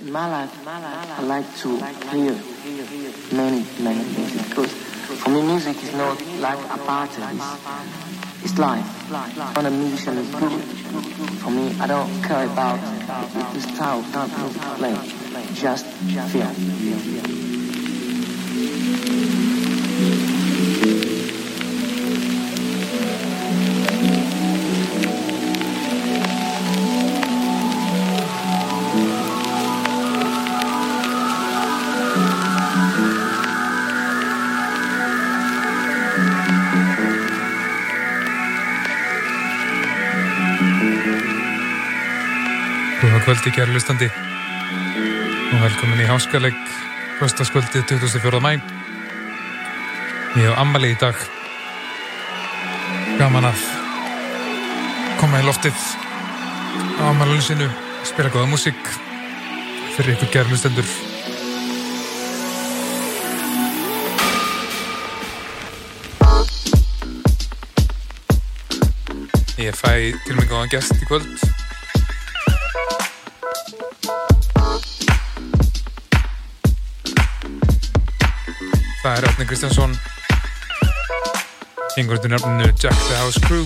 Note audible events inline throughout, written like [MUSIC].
In my life, I like to hear many, many music because for me music is not like a party, it's, it's life. When a musician is good, for me I don't care about the style of that music play, just feel. Kvöldi kæri lustandi og velkomin í háskaleg höstaskvöldi 24. mæ ég hef ammali í dag. Gaman að koma í loftið á ammalunum sinu spila góða músík fyrir ykkur kæri lustendur ég fæ til mig góðan gæst í kvöld Það er Átni Kristjánsson. Yngur undir nefninu Jack the House Crew.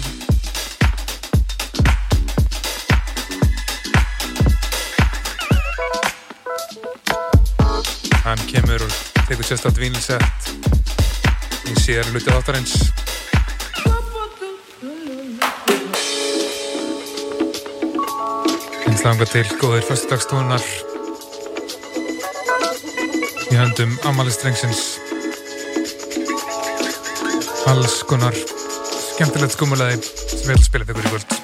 Hann kemur og tekur sérstátt vínilsett í síðar luti áttarins Hins langa til góðir fyrstudagstónar í höndum Amalistrengssins alls konar skemmtilegt skumulegði sem við ætlum að spila fyrir ykkur í kvöld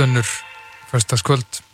og öllönnur fyrstaskvöld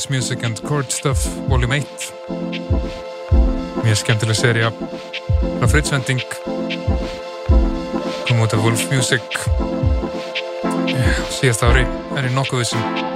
House Music and Chord Stuff Volume 1 Mjög skemmtileg seria frá Fritzvending kom út af Wolf Music. Síðast ári er í nokkuð þessum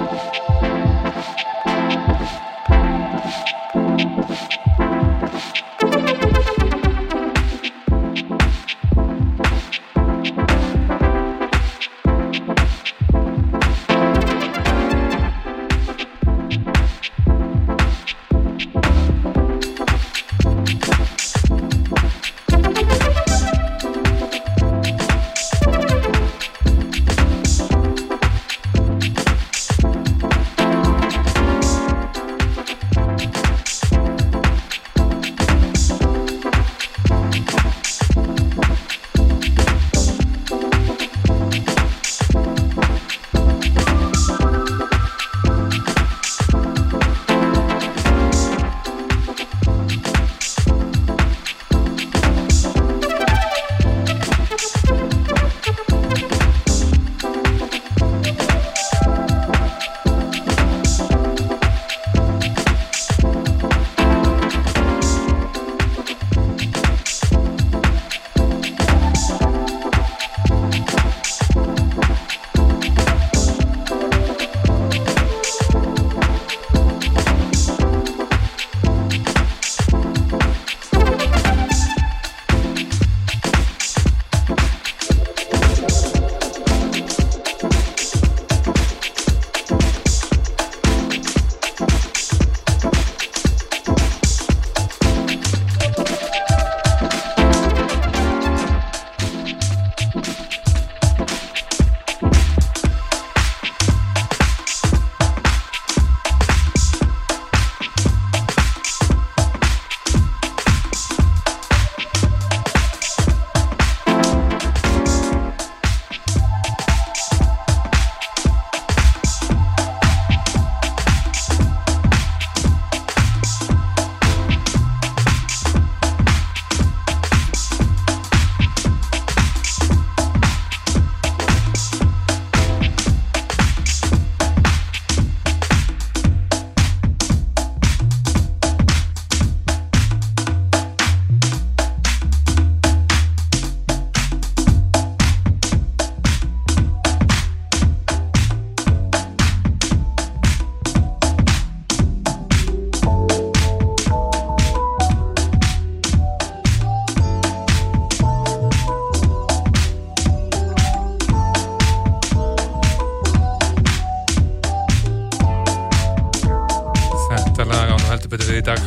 heldur betur við í dag.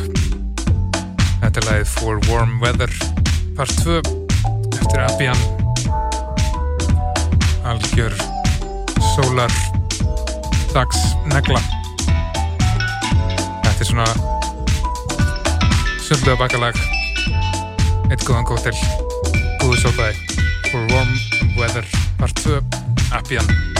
Þetta er lagið For Warm Weather part 2 eftir Abjan Algjör Sólar Dags Negla. Þetta er svona sundlega bakalag Eitt góðan góttil Góðu sópaði For Warm Weather part 2 Abjan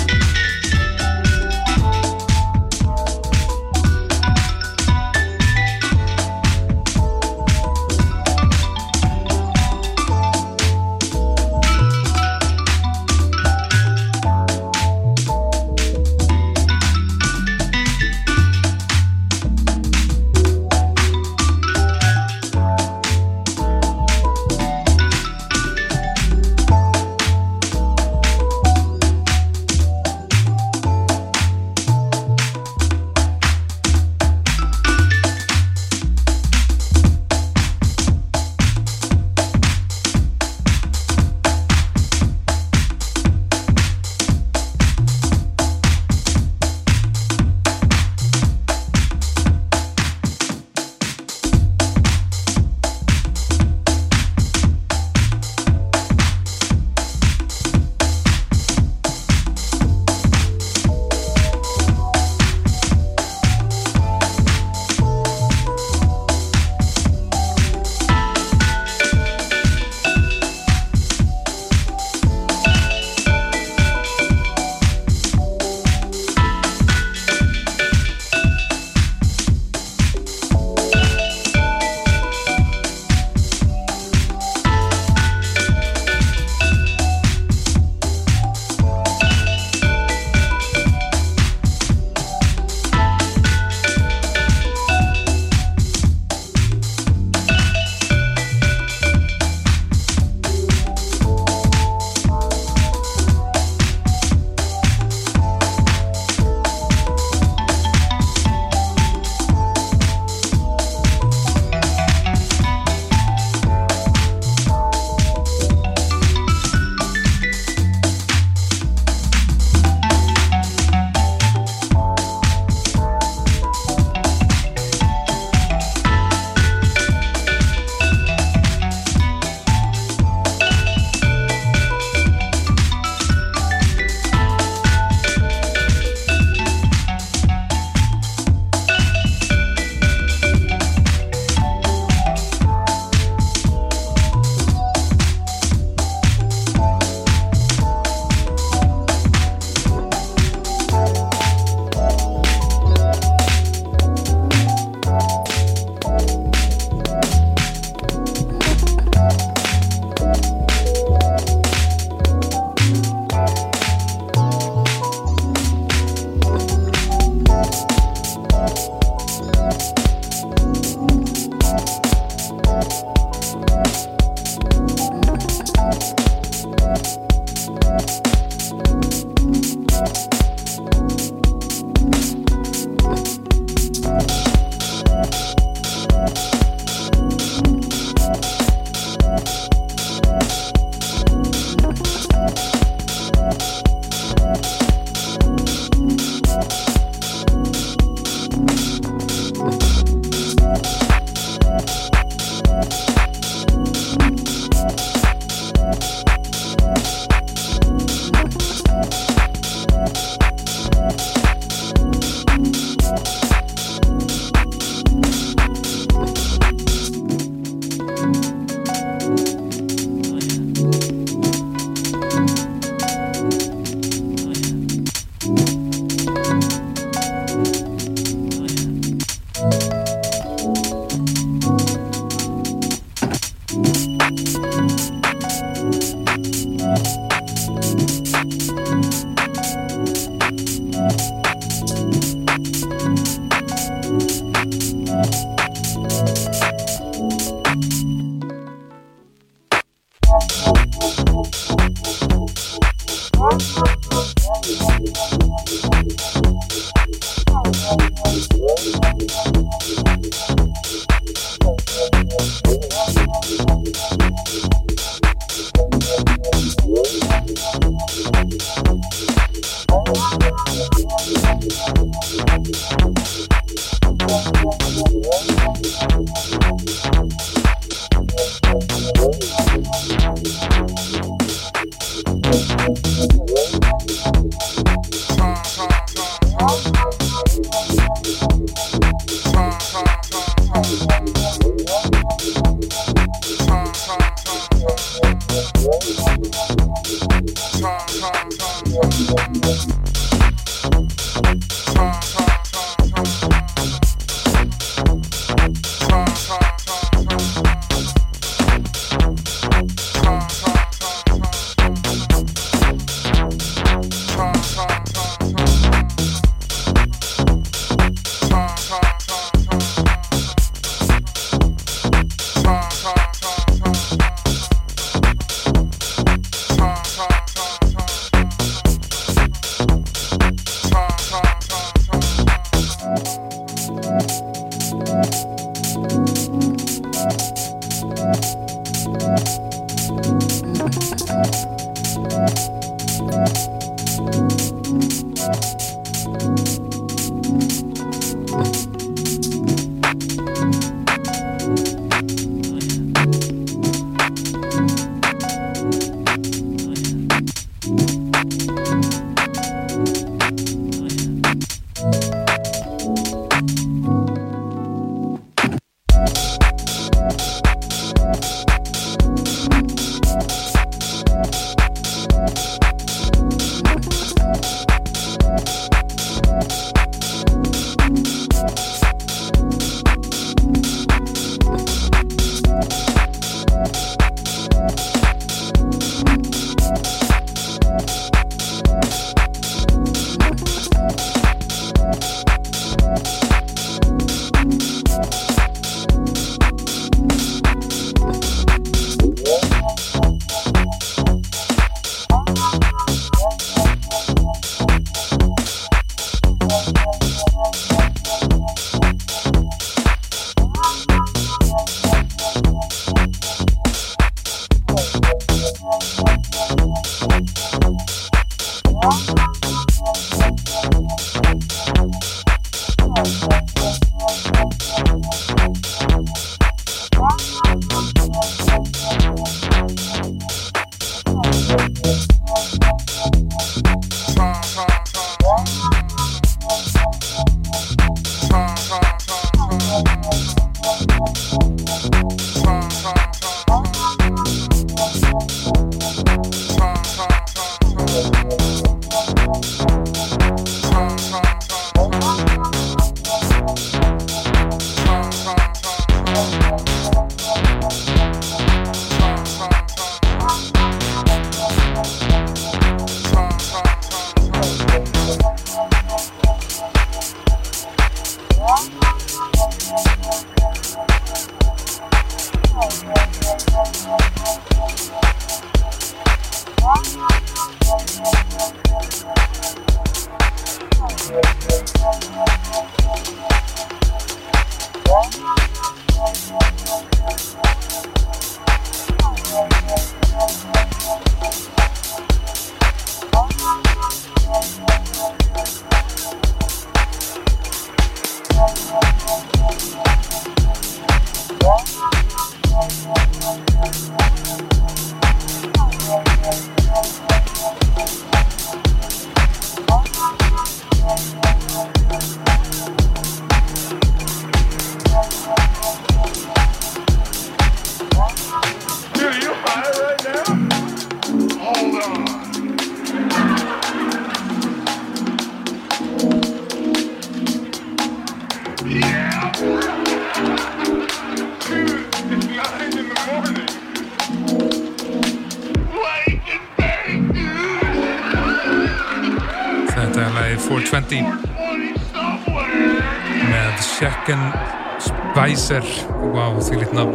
Spicer. Wow, því litna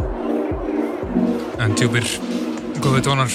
en djúpir góði tónar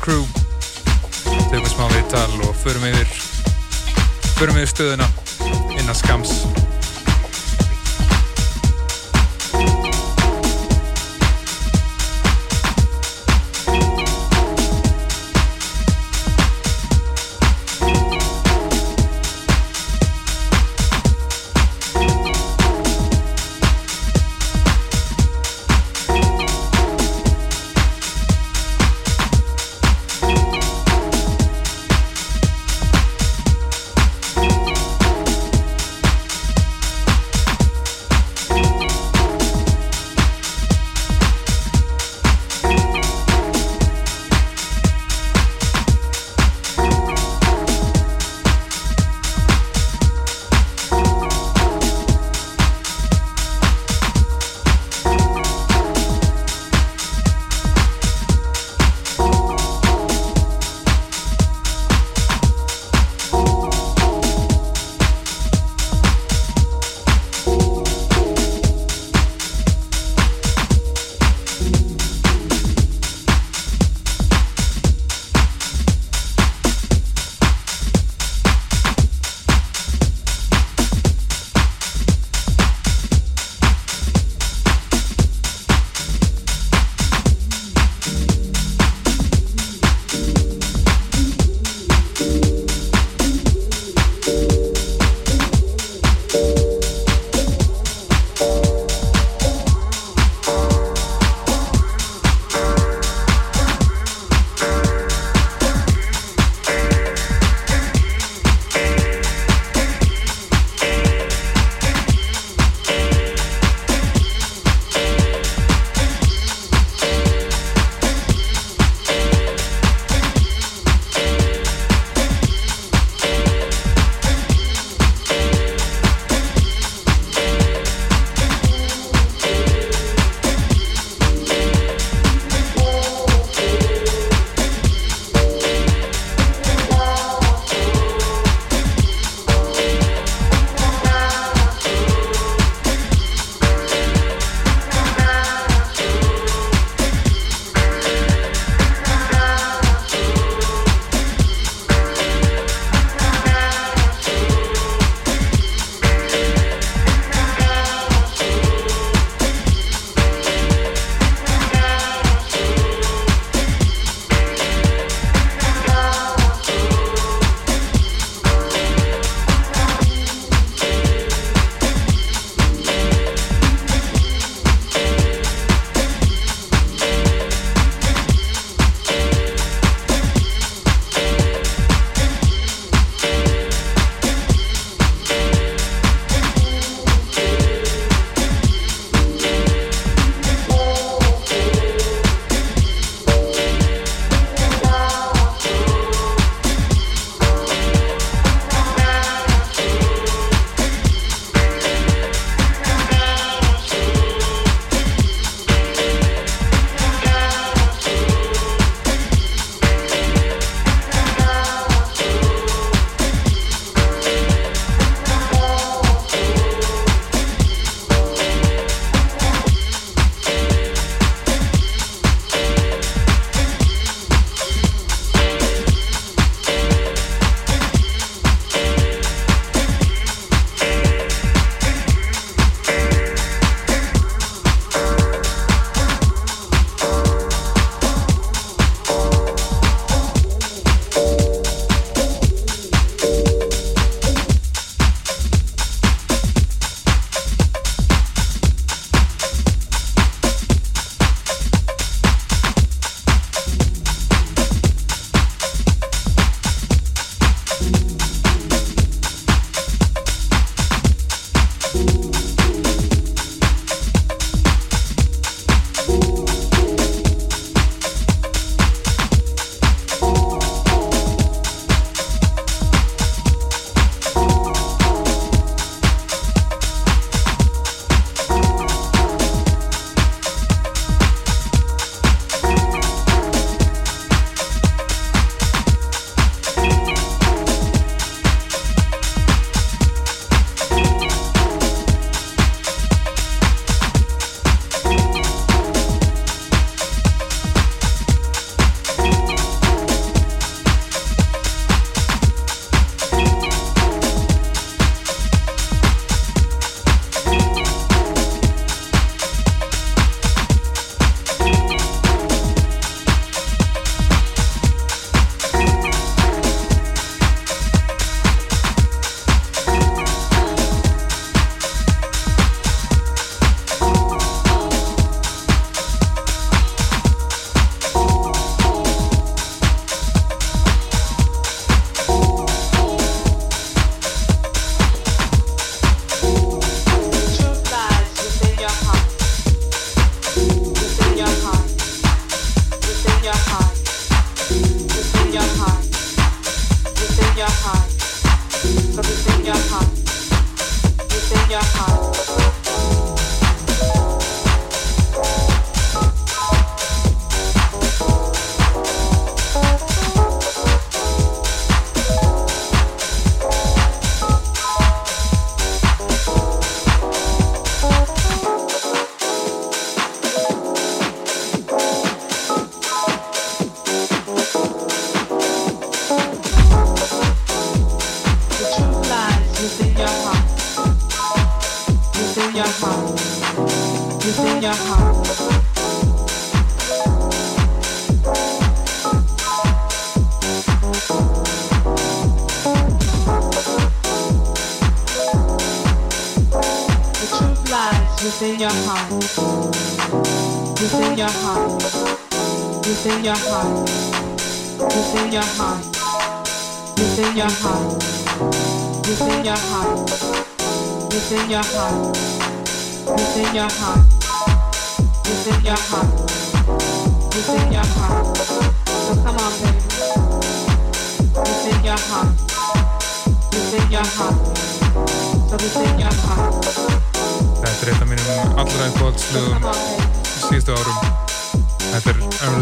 Crew. Tökum smá viðtal og förum yfir förum yfir stöðuna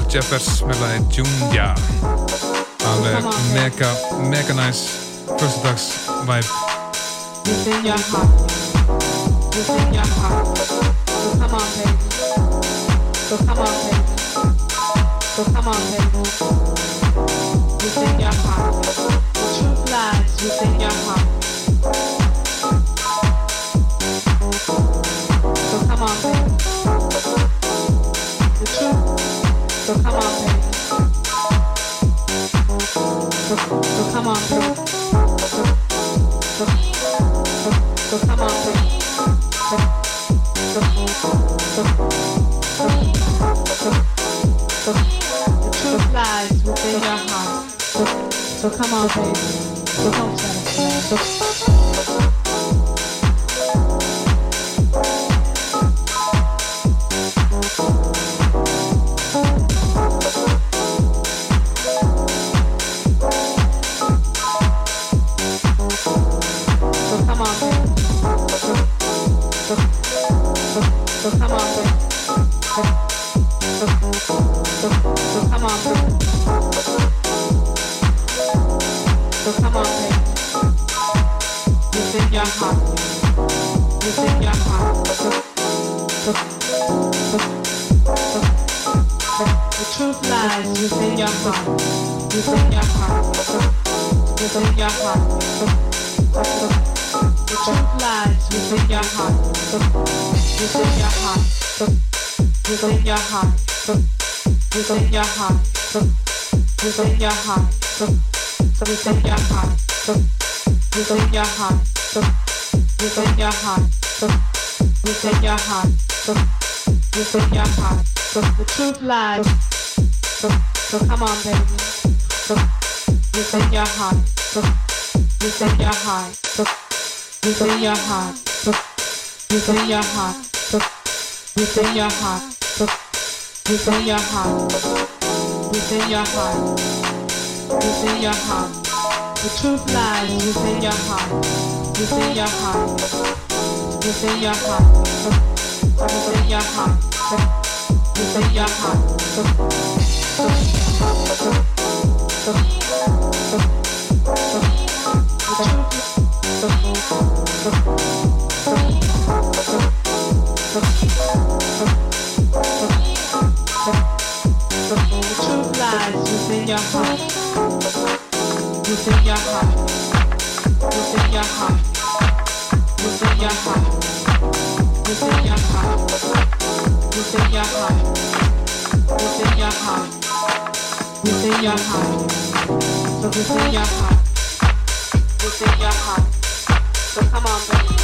Jeffers með lagi Junja alveg mega, mega nice fyrstudags vibe. Within your heart. Within your heart. So come on baby So come on baby So come on baby Within your heart. Lies within your heart so come on, baby. So come on, so. Heart, within your heart, within your heart, within your heart, within your heart, within your heart, within your heart. The truth lies. So come on, baby. Within your heart, within your heart, within your heart, within your heart, within your heart within your heart, within your heart, within your heart. The truth lies within your heart, within your heart, within your heart, within your heart, within your heart. The Within your heart. Within your heart. Within your heart. Within your heart. Within your heart. Within your heart. Within your heart. So within your heart. Within your heart. So come on, baby.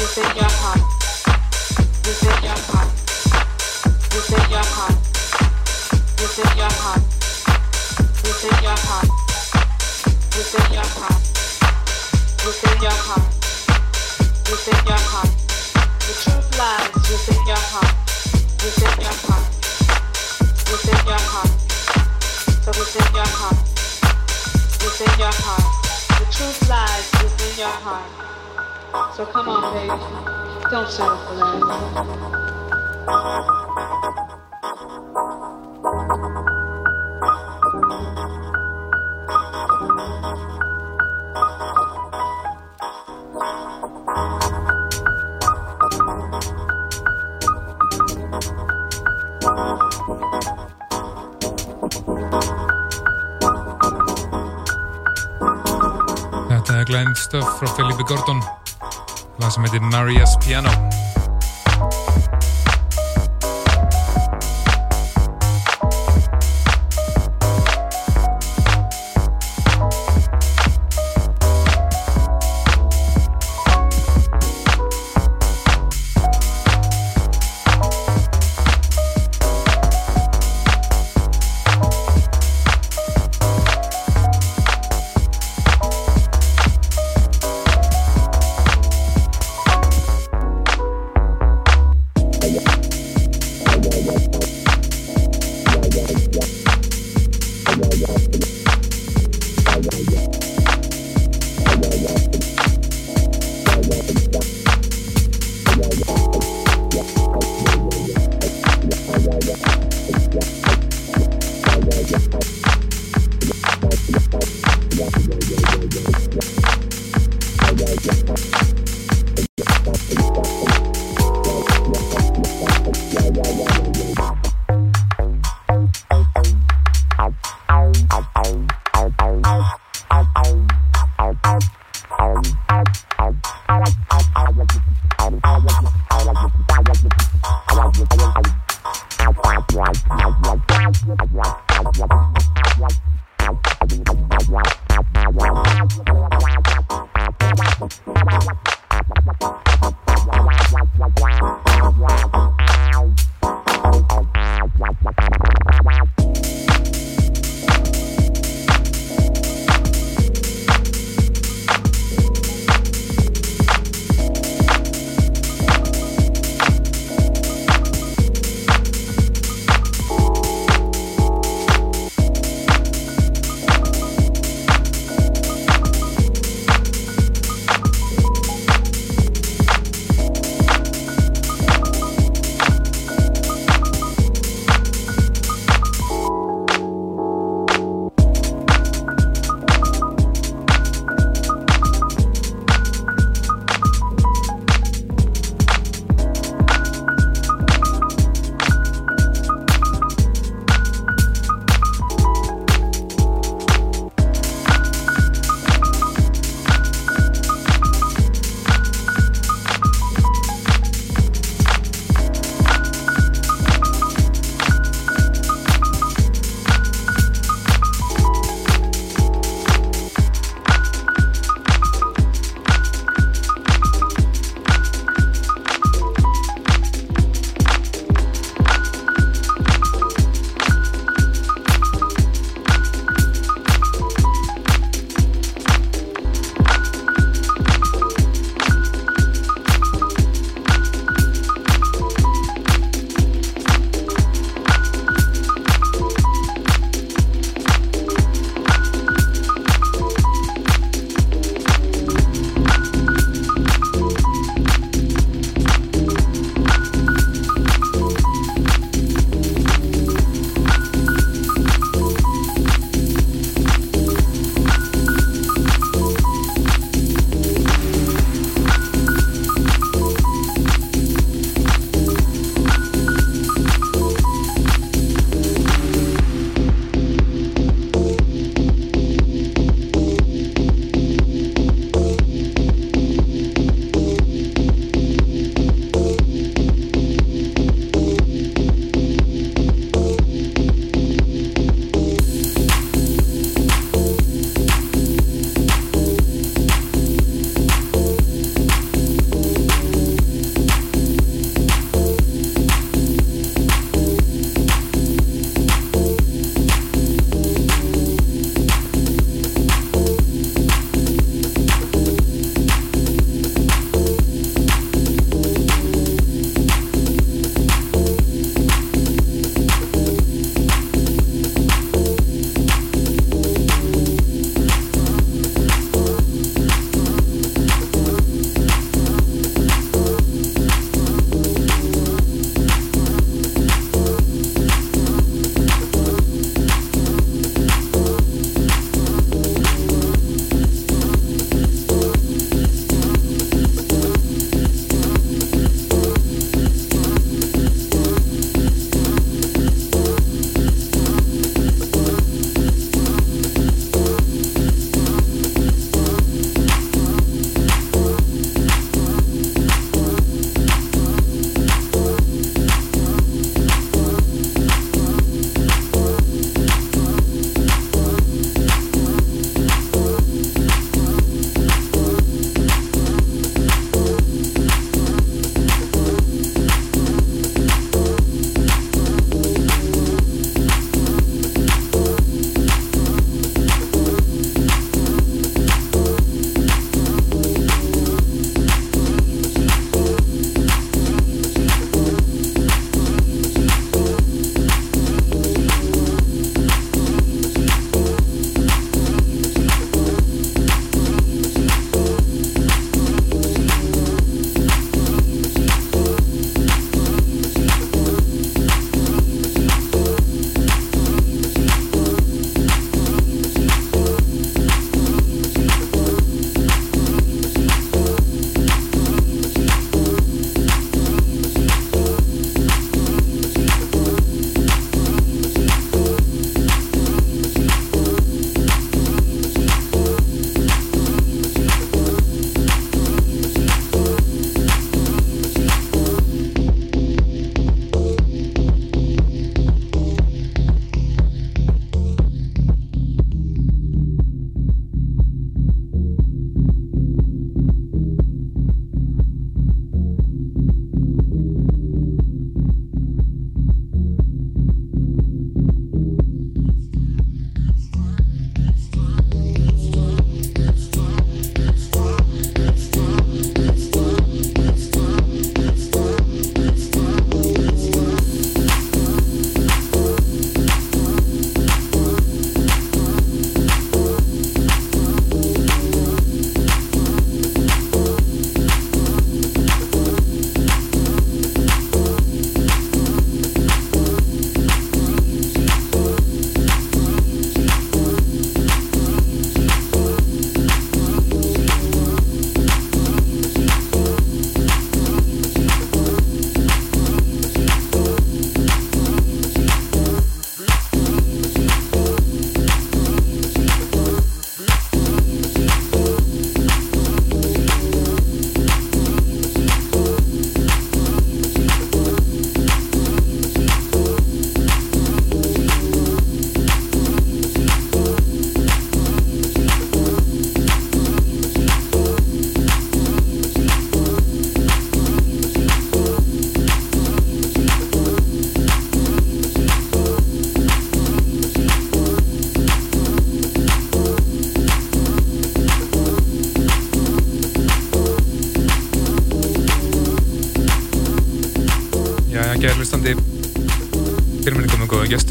Within your heart. So come on, baby, don't settle for less. Gordon. Lag sem heitir Maria's Piano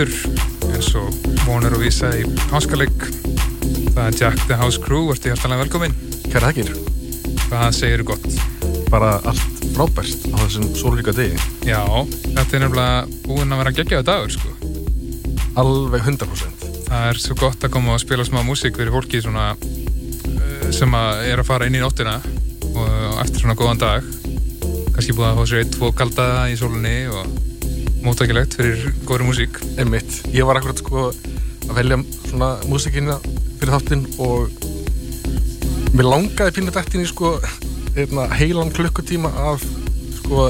gestur eins og vonur og vísa í háskaleg það er Jack the House Crew, ertu hjartalega velkomin. Kæra þakkir, Hvað segir þú gott? bara allt frábært á þessum sólríka degi. Já, þetta er nefnilega búinn að vera geggjaðu dagur sko. alveg 100% Það er svo gott að koma og spila smá músík fyrir fólki svona, uh, sem að er að fara inn í nóttina og eftir svona góðan dag. Kannski búið að fá sér eitt, tvo kaldaða í sólunni og móttækilegt fyrir góðri músík. Einmitt, ég var akkurat sko að velja svona músikina fyrir þáttinn og mér langaði pínu dættin í sko einna, heilan klukkutíma af sko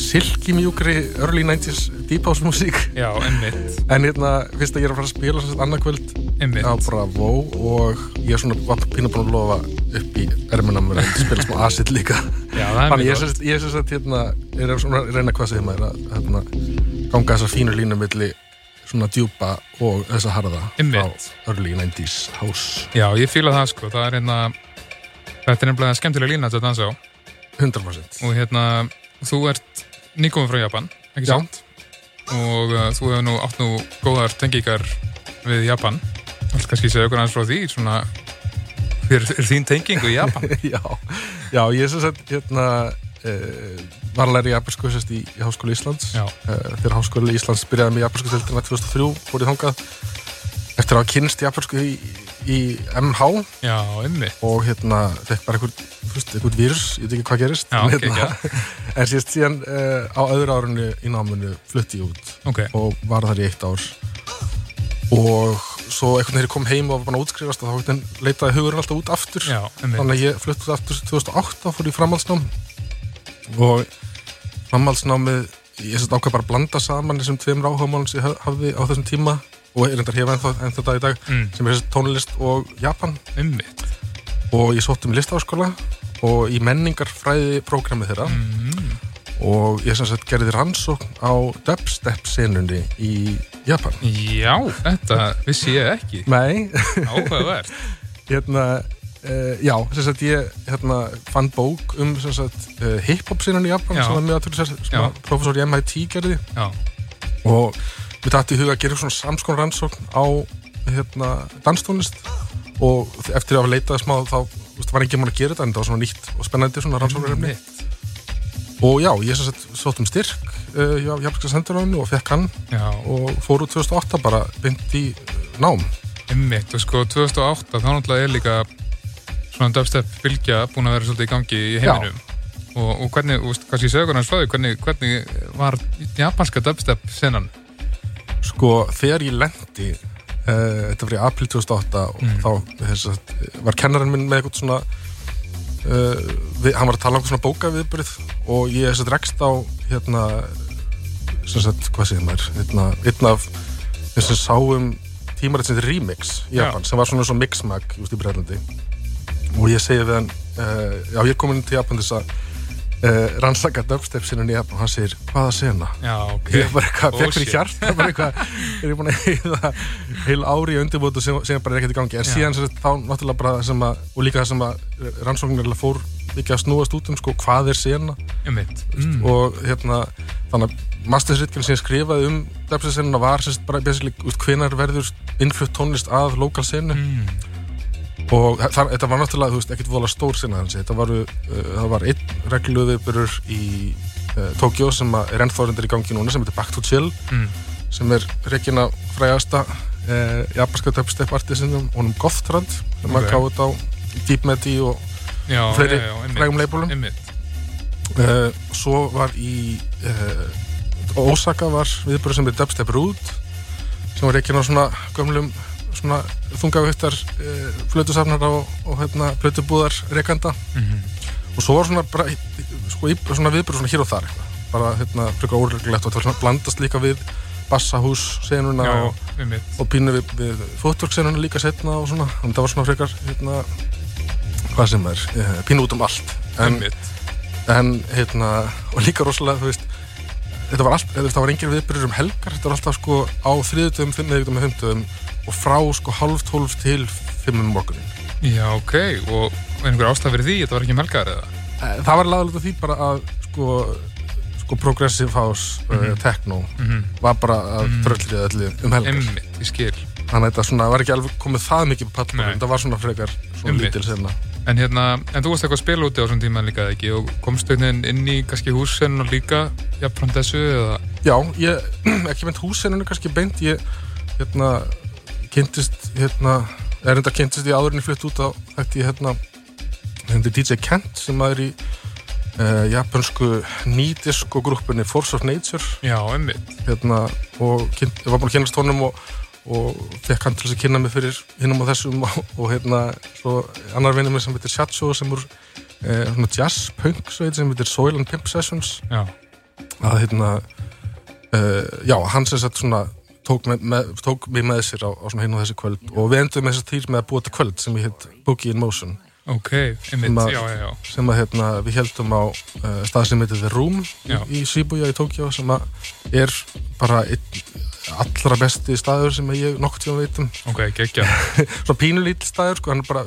silkimjúkri early 90s deep house músík. Já, en hérna, fyrst að ég er að fara að spila sem sagt annað kvöld einmitt. á Bravo og ég er svona pínu búin að lofa upp í ermunum að spila smá acid líka. Já, það er Þannig ég að hérna, er að svona reyna hvað segir maður að hérna, ganga þessar fínu línu milli svona djúpa og þessa harða Einmitt. frá early 90s house Já, ég fíla það sko, það er hérna þetta er nefnilega skemmtilega lína að dansa á 100% og hérna, þú ert nýkominn frá Japan, ekki Já. sant? Og uh, þú hefur nú átt nú góðar tengingar við Japan Vilt kannski segja okkur aðeins frá því svona, hver er þín tenging við Japan? [LAUGHS] já, já, ég syns að hérna uh, var að læra japansku sérst í, í Háskóli Íslands. Uh, þegar Háskóli Íslands byrjaði með japansku tildina 2003 fór ég þangað. Eftir að hafa kynst japansku í, í MH Já, og hérna fekk bara einhvern, vírus, ég veit ekki hvað gerist. Já, en, ok, hérna, [LAUGHS] en síðast síðan uh, á öðru árunni í náminu flutti ég út. Ok, og var þar í eitt ár. Og svo einhvern veginn kom heim og var bara að útskrifast og þá leitaði hugurinn alltaf út aftur. Já, þannig að ég flutti út aftur 2008 fór í framhaldsnám og framhaldsnámið ég sérst ákvað bara að blanda saman þessum tveim ráhámálum sem ég haf- hafði á þessum tíma og er endar hefa ennþá, dag í dag Mm. sem er tónlist og Japan. Einmitt. Og ég sótti um listafaskóla og í menningarfræði prógramið þeirra. Mm. og ég sem sagt gerði rannsókn á dubstep senunni í Japan. Já, þetta vissi ég ekki. Nei, Áhugavert. [LAUGHS] Hérna uh, já, sem sagt ég hérna fann bók um uh, hip-hop senunni í Japan Já. sem var mjög aðtölu sem professor í MIT gerði. Já, og við dætti í huga að gera svona samskon rannsókn á hérna danstónlist. Og eftir að hafa leitað smá þá veist, var ekki mann að gera þetta en það var svona nýtt og spennandi svona rannsóknarefni. Einmitt. Og já, ég sem sagt sótt um styrk uh, hjá Japanska senduráðinu og fekk hann. Já, og fór úr 2008 bara bynd í nám. Einmitt Og sko, 2008, þá náttúrulega er líka svona dubstep bylgja búin að vera svolítið í gangi í heiminum og, og hvernig, veist, kannski okkur hans því hvernig, hvernig var japanska dubstep senan? sko, þegar ég lendi uh, þetta var í april 2008 og Mm. þá þess, var kennarinn minn með eitthvað svona uh, við, hann var að tala um svona bókaviðbyrð og ég þess að rekst á hérna sagt, hvað segir maður hérna, einn af þess að sáum þetta Remix í Já. Japan, sem var svona svo mixmag just í Breðlandi og ég segi við hann uh, já, ég er komin til Japan þess að uh, rannsaka dubstep sinni í Japan og hann segir, hvaða sena? Já, ok ég bara eitthvað, Oh, fekk fyrir hjart bara eitthvað, er ég búin að heiða heil ári í undirbútu síðan síðan bara er ekkert í gangi en Já. síðan sem sagt, þá náttúrulega bara það sem að og líka það sem að rannsóknirlega fór ekki að snúast út um sko hvað er sena mm. og hérna þannig að mastersritgerð sem ég skrifaði um depsisenuna var sem sagt bara hvenar verður innflutt tónlist að lokal senu Mm. Og það, þetta var náttúrulega, þú veist, ekkert vola stór sinna þetta var, uh, það var einn regluðiðbyrur í uh, Tókjó sem að er ennþórendur í gangi núna sem heitir Back to Chill Mm. sem er reikina frægasta uh, japanska dubstep artisinum honum Gothtrand sem Ok. að gáði þetta á Deep Medi og Já, fleiri frægum leipulum uh, svo var í uh, Osaka var viðbyrður sem er Dubstep Root sem var reikina á svona gömlum svona þungavöktar uh, flötusafnar og, og hérna flötubúðar reikanda Mhm. og svo var svona sko, svona viðbyrður svona hér og þar eitthvað. bara hérna frekar óreglilegt og það var svona blandast líka við bassahús senuna Já, og, og pínu við, við footwork senuna líka setna og svona. Þannig það var svona frekar hérna hvað sem er, eh, pínu út um allt. En, en hérna, og líka rosalega þú veist, þetta var það var engin viðbyrjur um helgar, þetta var alltaf sko á þriðutum, fimmniðutum og fimmtuðum og frá sko hálf tólf til fimmum morgunin. Já, ok, og einhver ástæð fyrir því, þetta var ekki um helgar eða? Það var lagalegt því bara að sko, sko progressive house, uh, techno var bara að tröllrið öllu um helgar. Emmitt, ég skil. þannig að þetta svona var ekki alveg komið það mikið pallborðin, þetta var svona frekar svona lítil sena En hérna, en þú varst eitthvað að spila úti á þessum tíma líka eða ekki? Og einhvern veginn inn í kannski húsinn og líka jafnframt þessu eða? Já, ég, [CLEARS THROAT] ekki meint húsinu kannski beint, ég hérna, kynntist hérna, er enda kynntist ég áður en ég flutt út á þetta ég hérna, hérna DJ Kent sem er í uh, japansku nýdisko grúppinni Force of Nature. Já, emmitt. hérna, og kynnt, var búin að kynast honum og, og fekk hann til þess að kynna mig fyrir hinnum og þessum og, og hérna, svo annar vinnur minn sem heitir Shacho sem uh, svona jazz punk sveit sem heitir Soil and Pimp Sessions Já, að hérna uh, já, hann sem sagt svona tók, með, með, tók mig með sér á, á svona hinn og þessi kvöld og við endum með þess að týr með að búa til kvöld sem ég heit Boogie in Motion ok, emmitt, Sem að- já, já, já. sem að hérna, við heldum á uh, stað sem heitir The Room Já. í, Shibuya í Tokyo sem að er bara einn allra besti staður sem ég nokkuð tíma veit um Ok, geggja. [LAUGHS] svona pínulítil staður sko, hann er bara,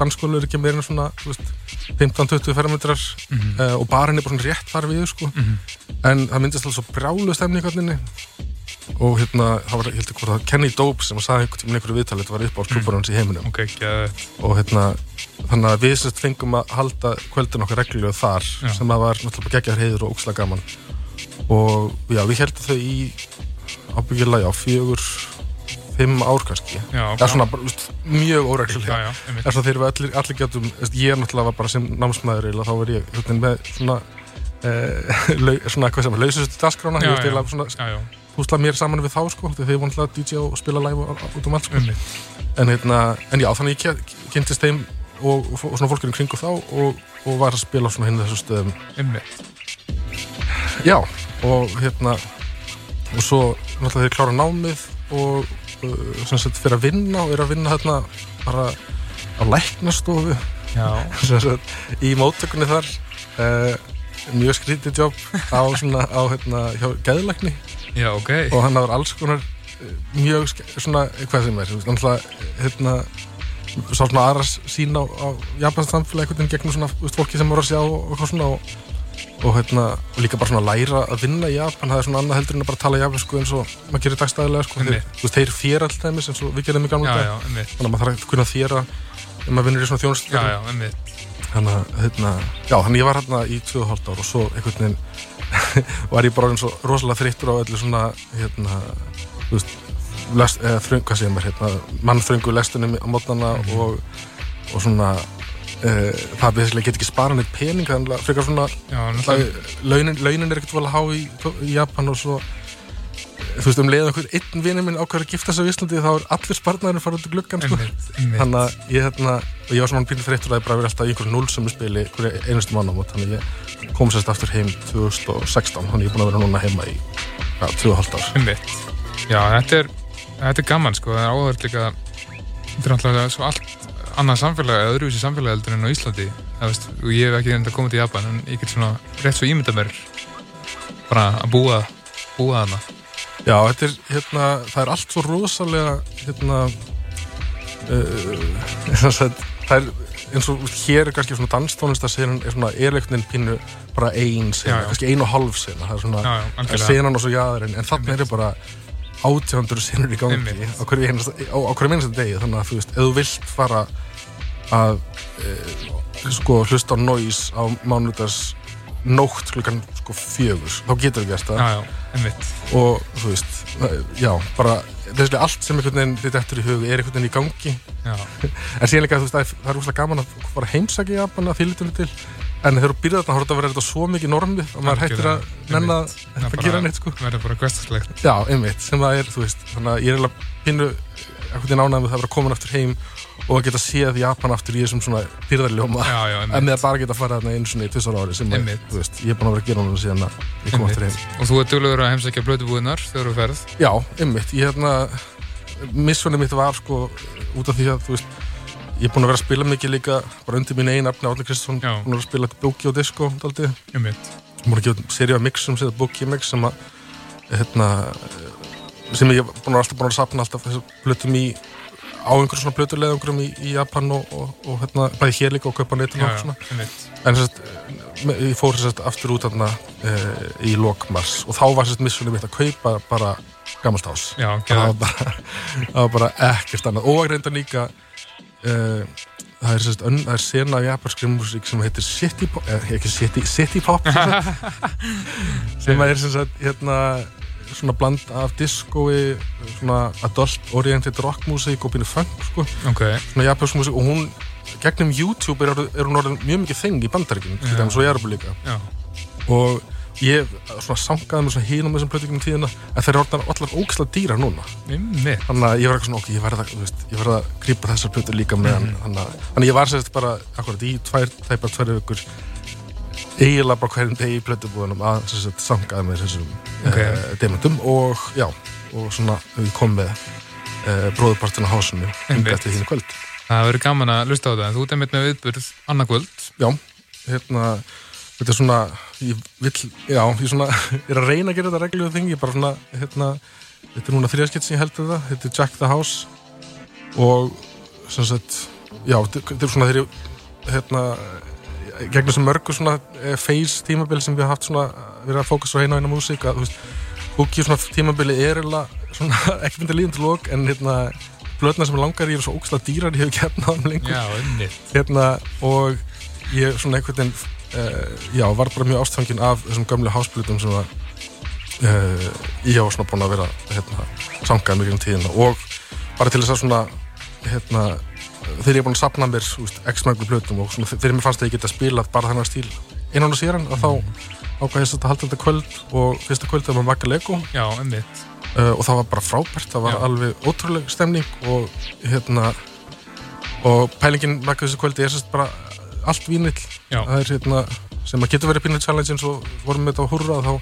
danskólu er ekki meira en svona þú veist, 15-20 fermetrar Mhm. uh, og barinn er bara svona rétt þar við sko. en það myndist alltaf svo brjálu stemning hvernig og hérna, það var, ég held ekki hvort það Kenny Dope sem að sagði einhvern tíminn einhverju viðtalið þetta var upp á klúbarinn hans í heiminum Ok, geðvett. og hérna, þannig að við sérst fengum að halda kvöldin okkar reglulega þar Já. sem að var náttúrulega geggjar heiður og ókslega gaman og já, við heldum þau í ábyggilega, já, fjögur fimm ár kannski. Það er svona mjög óreglulega þess að þeir eru allir, allir getum ég náttúrulega var bara sem námsmaður þá var ég hérna, með svona eh, [LAUGHS] lau, svona, hvað sem er, lausustu dagskrána. Já, ég veist eiginlega svona húsla mér saman við þá sko, þegar þeir voru náttúrulega DJ og spila live út um allt sko. emmitt. en, hérna, en já, þannig ég kynntist þeim og, og, svona fólkurinn kringu þá og, og var að spila svona hinn þessu stöðum. Emmitt. já, og hérna og svo náttúrulega þeir klára námið og uh, sem sagt fyrir að vinna og er að vinna hérna bara á læknastofu. [LAUGHS] Í móttökunni þar uh, mjög skrítið jobb á svona á hérna hjá geðlækni. Já, ok. og hann var alls konar eh, mjög svona, hvað sem er náttúrulega hérna sá svona aðra sín á, á japansk samfélag einhvern veginn gegnum svona fólki sem voru að sjá og eitthvað svona og, og hérna og líka bara svona læra að vinna í Japan það er svona annað heldur en að bara tala japansku eins og maður gerir dagstæðilega sko, þeir, þú veist, þeir þér alltaf eins og við gerum í gamla dag þannig að maður þarf að kunna þéra ef maður vinnur í svona þjónust Já, já, emmitt. þannig að hérna, já, þannig ég var hérna í 2,5 ár og svo einhvern veginn [LAUGHS] var ég bara orðinn svo rosalega þreyttur á öllu svona hérna, þú veist lest, eða þröng, hvað segir maður, hérna mannþröngu lestunum á mótnana og, og svona e, það við get ekki spara neitt pening þannig að frekar svona launin, launin er ekkert volið há í, í Japan og svo þú veist um leiðan einhver einn vinur minn ákveður að gifta sig á Íslandi þá er allir spartnaðurinn fara út í gluggan sko. Þannig að ég, hérna, og ég var svona pínur þreyttur að ég bara verið alltaf í einhverju núlsömmu spili einustu mannamót þannig að ég kom sérst aftur heim 2016 þannig að ég er búin að vera núna heima í ja, 2,5 ár. Einmitt. Já, þetta er, þetta er gaman sko, það er áhverð líka. Þetta er náttúrulega svo allt annað samfélag eða öðruvísi samfélag heldur en á Íslandi. Veist, og ég hef ekki reynda að koma til Japan en ég get svona rétt svo ímynda mér bara að búa búa þarna. Já, þetta er, hérna, það er allt svo rosalega hérna [LAUGHS] uh, það er eins og hér er kannski svona danstónlistasenan er svona erleiknin pínu bara ein Já, sena, já. kannski ein og hálf sena það er svona Já, já, senan og svo jaðarinn en þannig er það bara átjándur senur í gangi Einmitt. á hverju einasta, á, á hverju einasta degi. Þannig að þú veist, ef þú vilt fara að e, sko hlusta á noise á mánudags nótt klukkan sko fjögur. Þá getur þú gert það. Og þú veist, já, bara þessi allt sem einhvern veginn þitt eftir í hug er einhvern veginn í gangi. [LAUGHS] En síðan líka, þú veist, það er, það er úrslega gaman að fara heimsækja Japan að þýlitunni til. En þegar þú byrjar þarna, þá þetta að vera þetta svo mikið normið að maður hættir að einmitt. að gera neitt, sko. verður bara hverstastlegt já, einmitt, sem það er, þú veist þannig að ég er eiginlega pínu einhvern veginn ánægð með það að vera komin aftur heim og að geta séð Japan aftur í þessum svona pyrðarljóma en með að bara geta farið þarna einu svona í tvisar ári sem að, veist, ég er búin að vera að gera núna síðan að ég kom aftur heim. Og þú ert duglegur að heimsækja blödubúðunar þegar þú ferð? Já, einmitt, ég hérna missjónið mitt var sko út af því að, þú veist ég er búin að vera að spila mikið líka bara undir mín einn afni Átni Kristján Já. búin að að spila bóki og Einmitt. Búin að gefa seri af mixum sem þetta bóki mix sem að hérna sem ég er að alltaf búin að sapna alltaf þessar plötum í á einhverjum svona plötuleðungrum í, í Japan og, og, og hérna bæði hér líka og kaupa Já, og svona. en sérst, ég fór sérst aftur út þarna uh, í lokmars og þá var sérst missunni mitt að kaupa bara gammalt ás Já, það var bara, [LAUGHS] það var bara ekkert annað. Og reynda líka uh, það er sérst það er sena af japanskri músík sem heitir City Pop eh, ekki City, City Pop sem [LAUGHS] er sagt hérna svona bland af diskói svona adult oriented rockmusík og býnir funk sko. Ok, svona japansk músík og hún gegnum YouTube er, er hún orðin mjög mikið þeng í bandaríkjum til dæmis og ég er alveg líka. Já, og ég svona sangaði með svona hínum þessum plötingum tíðina en þeir eru orðin allar ógislega dýra núna. Þannig að ég var eitthvað svona ok, ég verða þú veist, ég verða að grípa þessar plötur líka með hann þannig að þannig að ég var sérst bara akkurat í tvær, eiginlega bara hverjum degi í plötubúðunum að sérst sangaði með þessum Ok. okay. demantum og já og svona við komum með uh, bróðupartin á hásinu Einmitt. hingað til þínu kvöld Það verður gaman að lusta á en þú einmitt með viðburð annarkvöld. já, hérna þetta er svona, ég vill já, ég svona, [LAUGHS] er að reyna að gera þetta regluðu þing, ég bara svona, hérna þetta er núna þriðaskitt sem ég held um það, þetta er Jack the House og sem sagt, já, þetta þetta er svona þegar ég, hérna gegnum sem mörgu svona eh, phase tímabil sem við hafa haft svona, verið að fókusa á eina og eina músík, að, þú veist, húki svona tímabili er svona [LAUGHS] ekki myndi líðan til lók, en hérna blöðna sem langar ég er svo ógslag dýrar, ég hef á þeim lengur Já, einmitt. hérna og ég svona einhvern veginn uh, já, var bara mjög ástfangin af þessum gömlu hásplutum sem að uh, ég var svona búin að vera hérna, sangaði mjög um tíðina og bara til þess að svona hérna, þegar ég er búin að sapna mér x-mæglu plötum og svona þegar mér fannst að ég geta spilað bara þennan stíl. Innan og síðan að þá ákvæði ég að halda þetta kvöld og fyrsta kvöld það var Magga Lego. Já, einmitt. uh, og það var bara frábært, það var Já. alveg ótrúleg stemning og hérna og pælingin með þessu kvöldi er sérst bara allt vínill. Það er hérna sem að getur verið pínu challenge eins og vorum með þetta á hurra þá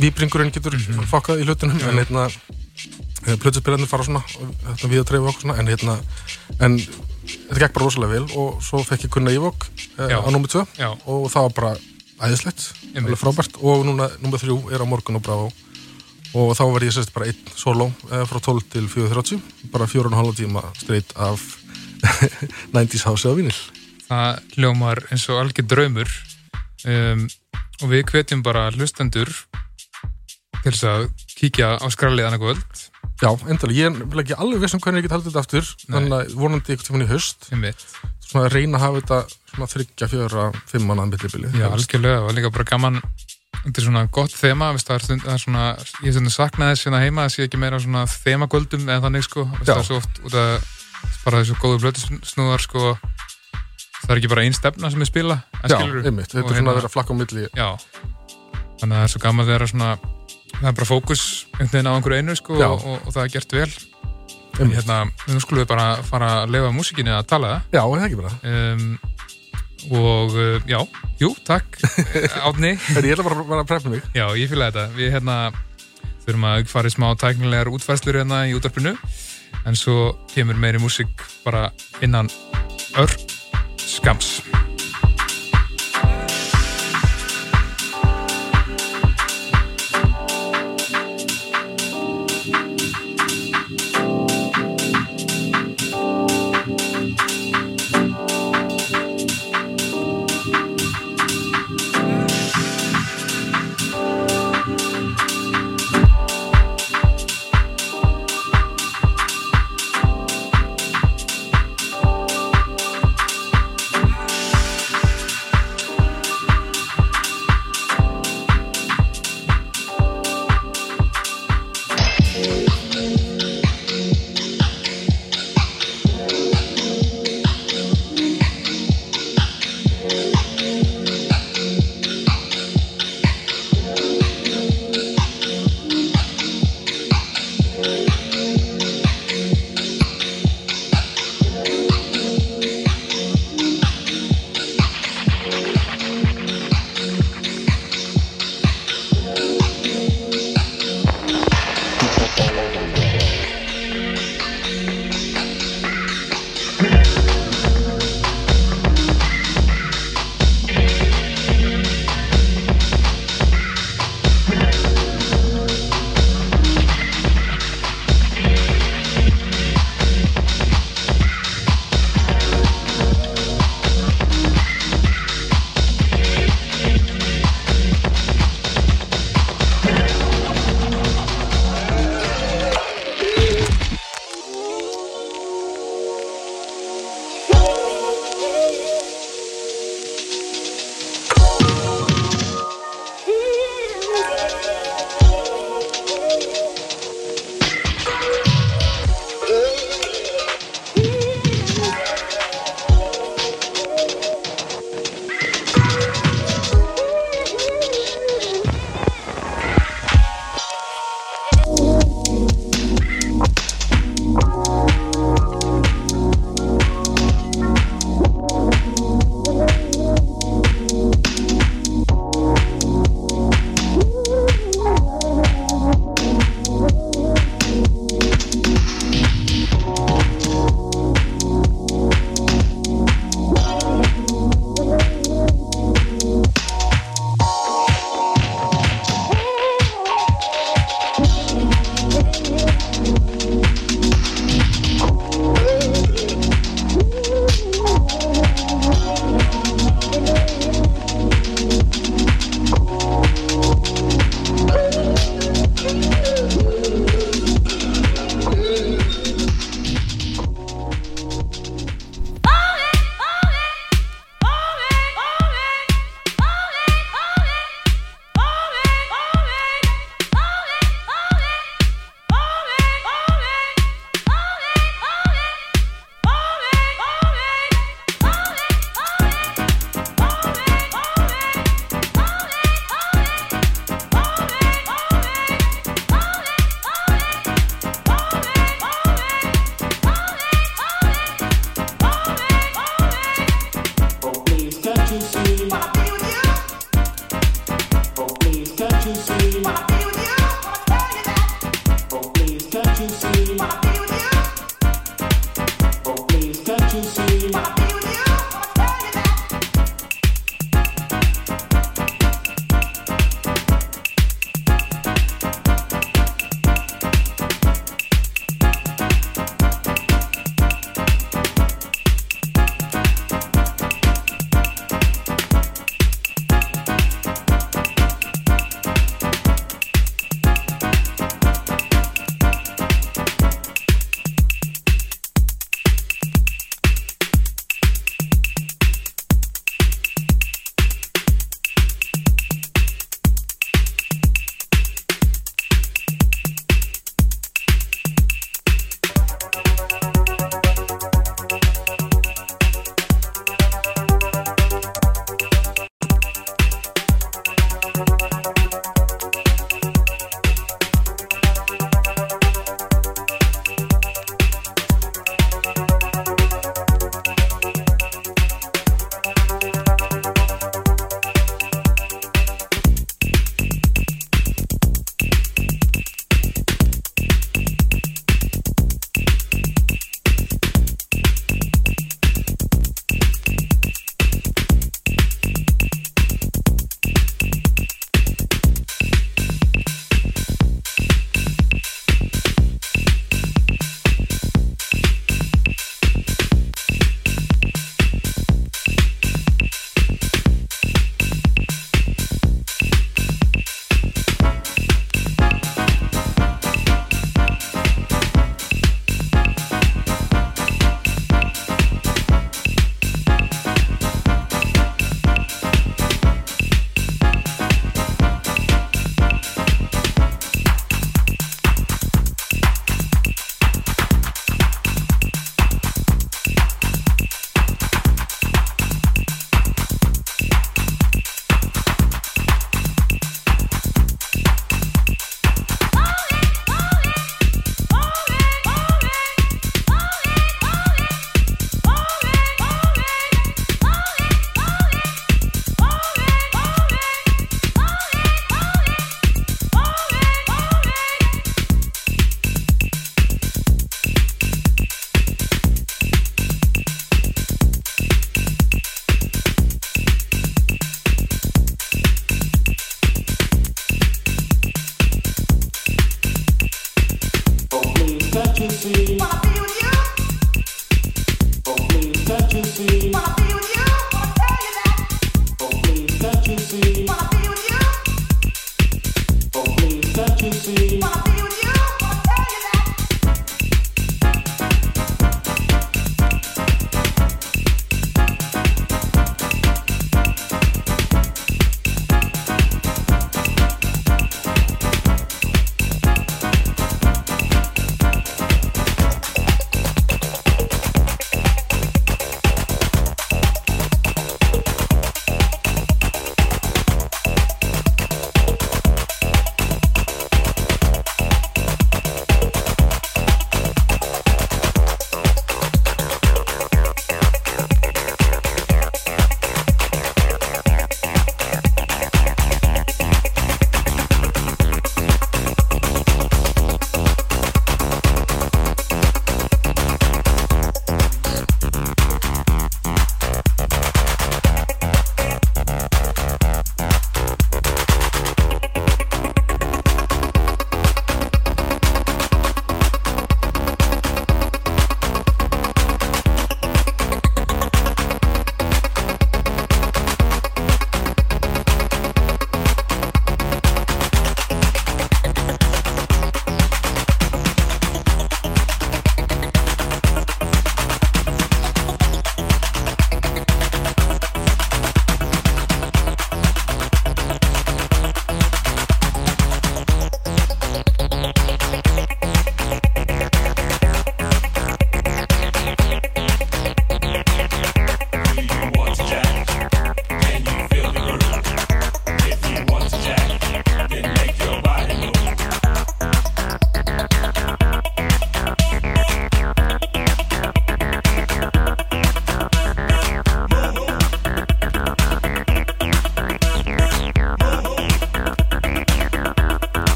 víbringurinn getur fokkað í hlutunum en hérna plötuspilandi fara svona hérna, við að treyfa okkur svona en hérna en þetta gekk bara rosalega vel og svo fekk ég kunna Ívok uh, Já. á númer 2 Já, og það var bara æðislegt, alveg frábært. Og núna nummer þrjú er á morgun og bravo. Og þá var ég sérst bara einn solo eh, frá 12 til 4.30 bara fjóra og hálfa tíma straight af [LAUGHS] 90s house á vinil það hljómar eins og algjör draumur. Um, og við hvetjum bara hlustendur til þess að kíkja á skrallið annarkvöld. já, endalega, ég vil ekki alveg viss um hvernig ég get haldið þetta aftur þannig að vonandi ykkur tíman í Einmitt. svona að reyna að hafa þetta svona þryggja, fjöra, fimm mannaðan millibili. Já, algjörlega, og líka bara gaman. Þetta er svona gott þema, veist, það er, það er svona, ég er svona saknaði þess hérna heima það sé ekki meira svona þemagöldum eða þannig sko, veist, Já. það er svo oft út að bara þessu góðu blötusnúðar sko. Það er ekki bara ein stefna sem er spila en Já, skilurðu. einmitt, þetta er svona hérna- að vera að flakka á milli. Já, þannig að það er svo gaman þegar svona, það er bara fókus einhvern veginn á einhverju einu sko Já. og, og, það er gert vel en einmitt. hérna, nú skulum við bara fara að lefa músikinni að tala Já, er það ekki bara um, og uh, já, jú, takk [LAUGHS] Átni Ég ætla bara bara að preppa mig Já, ég fylgði þetta. Við hérna þurfum að fara í smá tæknilegar útfærslur hérna í útarpinu en svo kemur meiri músík bara innan ör skams. see.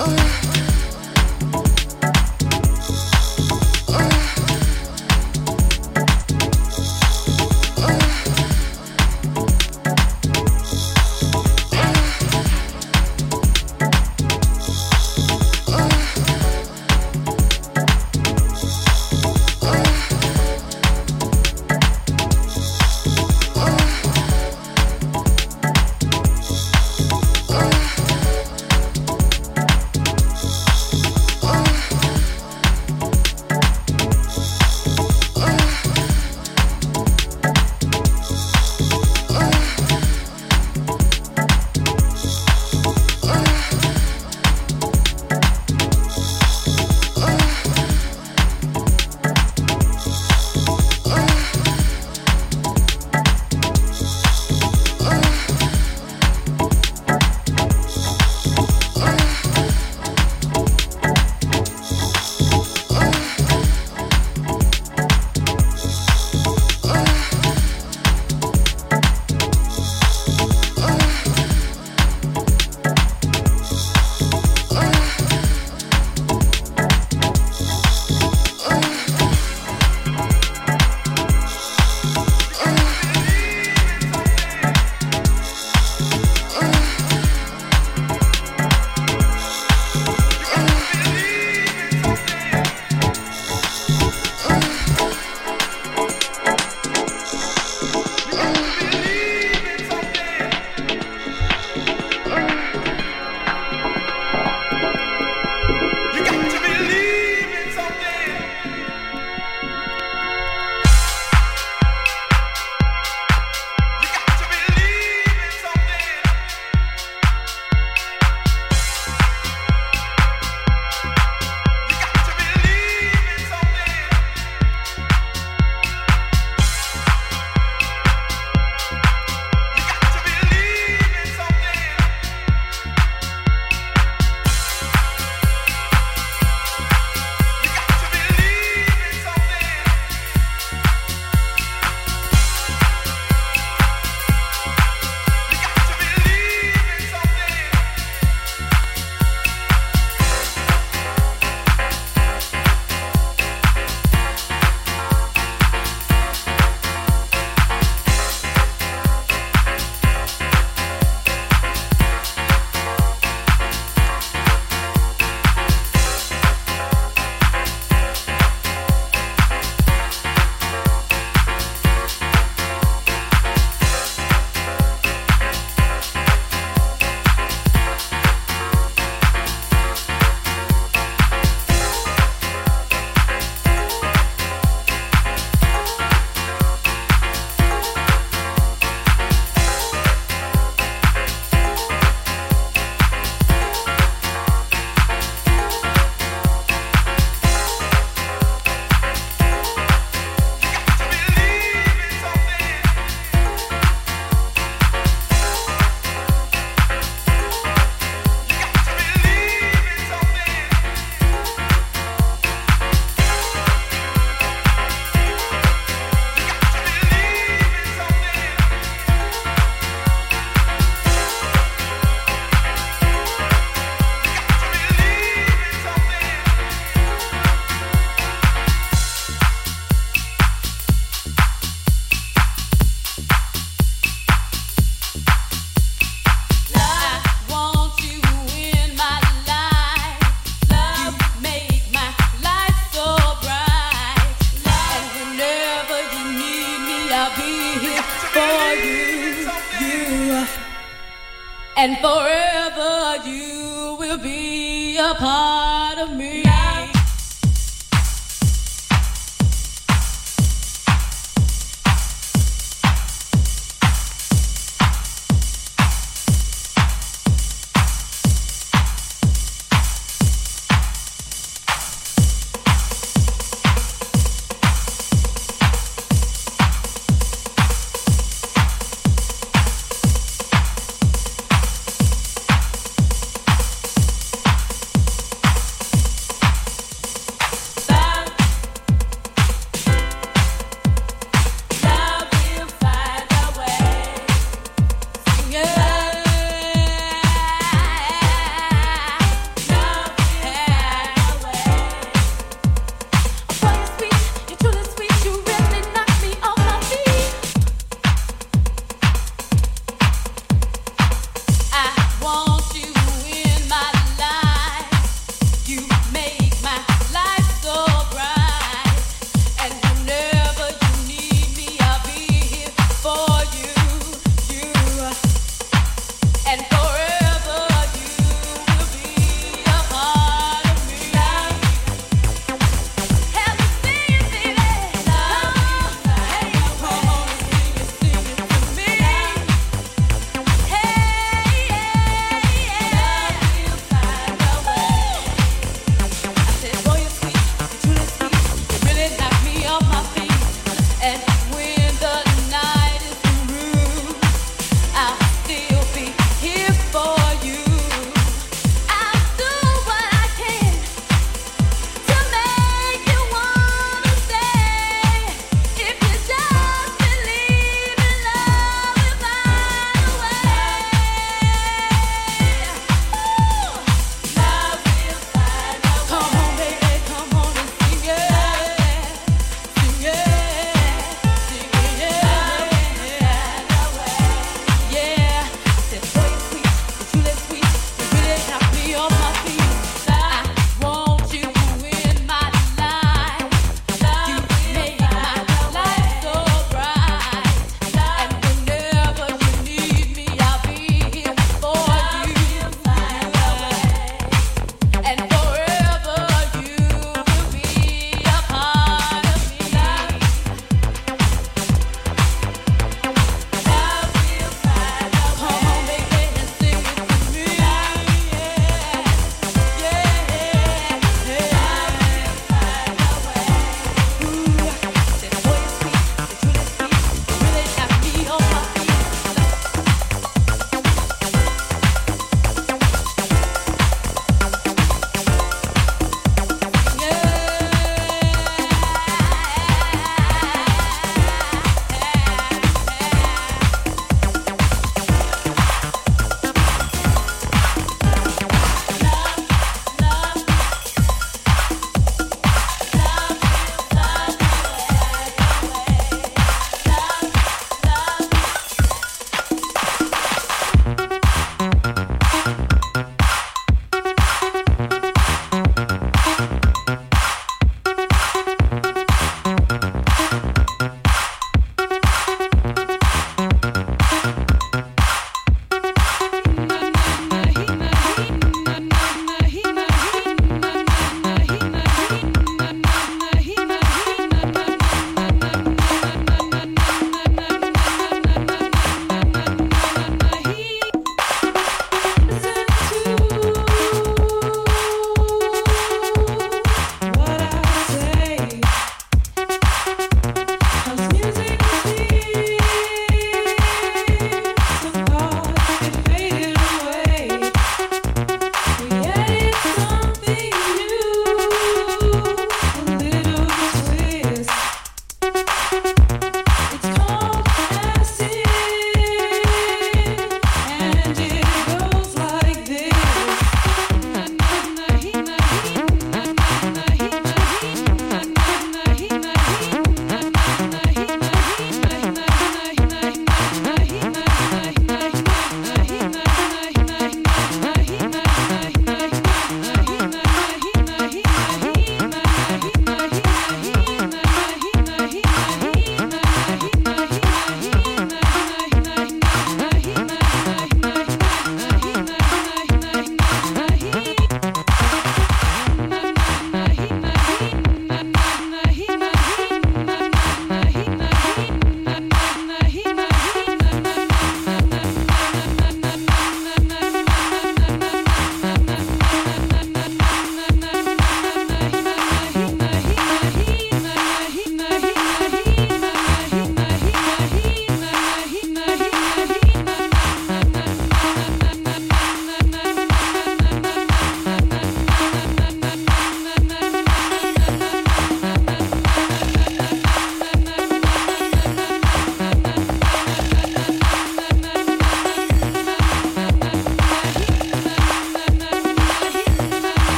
Oh.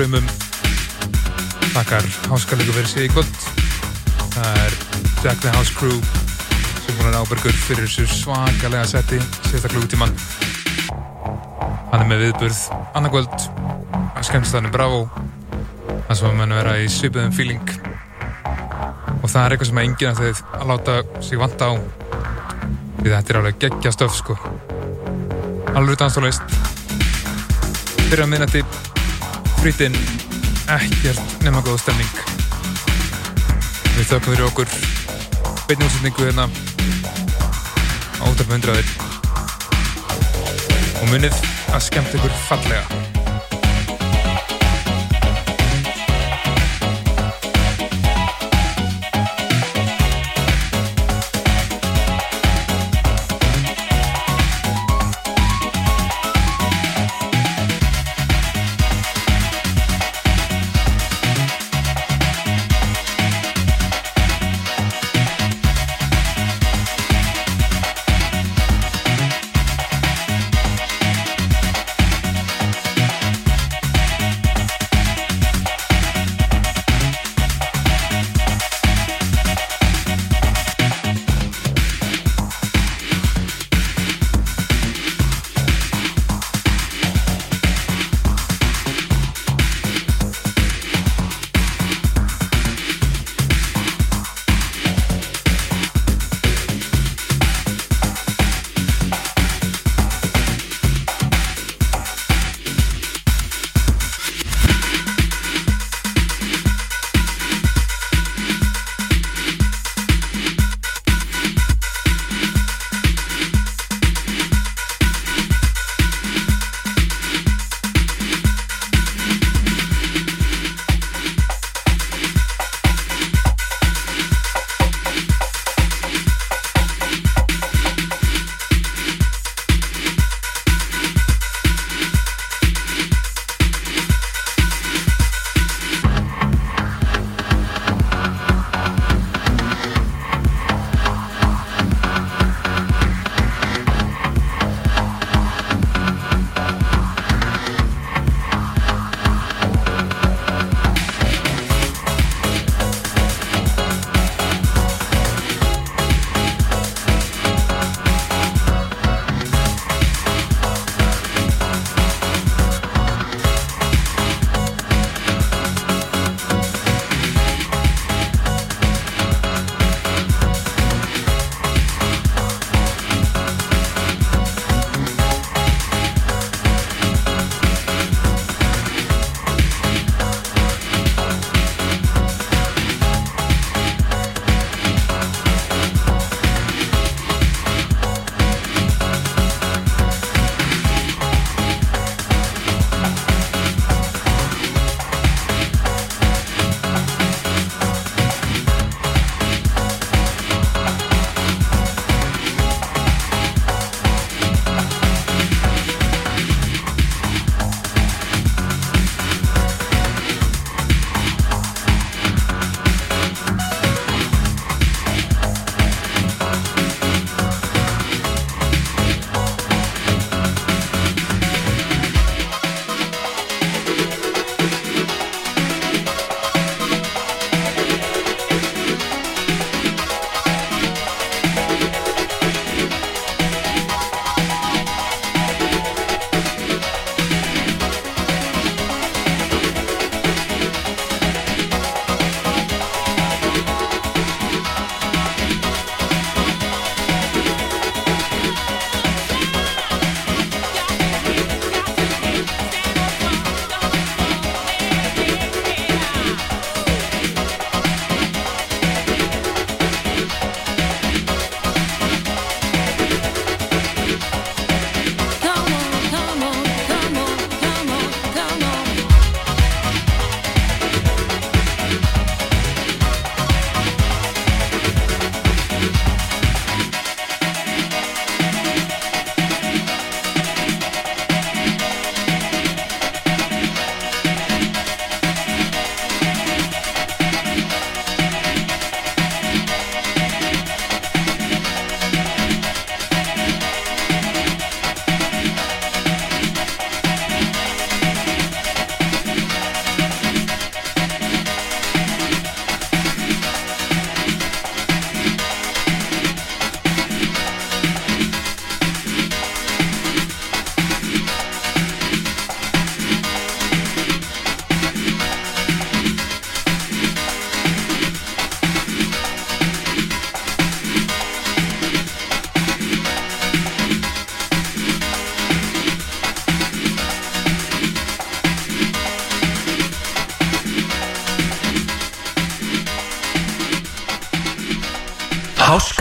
Ströymum Takkar háskalegu fyrir sig í kvöld. Það er Jack the House Crew sem búin að ábyrgur fyrir þessu svakalega setti síðasta klúktíman Hann er með viðburð annarkvöld. Að skemmstæðinu Bravo. Það sem að mann vera í svipuðum feeling. Og það er eitthvað sem að enginn að þið að láta sig vanta á. Því þetta er alveg geggja stöf sko. Alveg danstóleist fyrir að minnati frítinn ekkert nema góð stemning. Við þökkum fyrir okkur. Beinni útsetningu hérna. Á útarp hundraðir. Og munið að skemmt ykkur fallega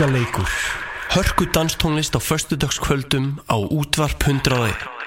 Háskaleikur Hörku danstónlist á föstudagskvöldum á útvarp 101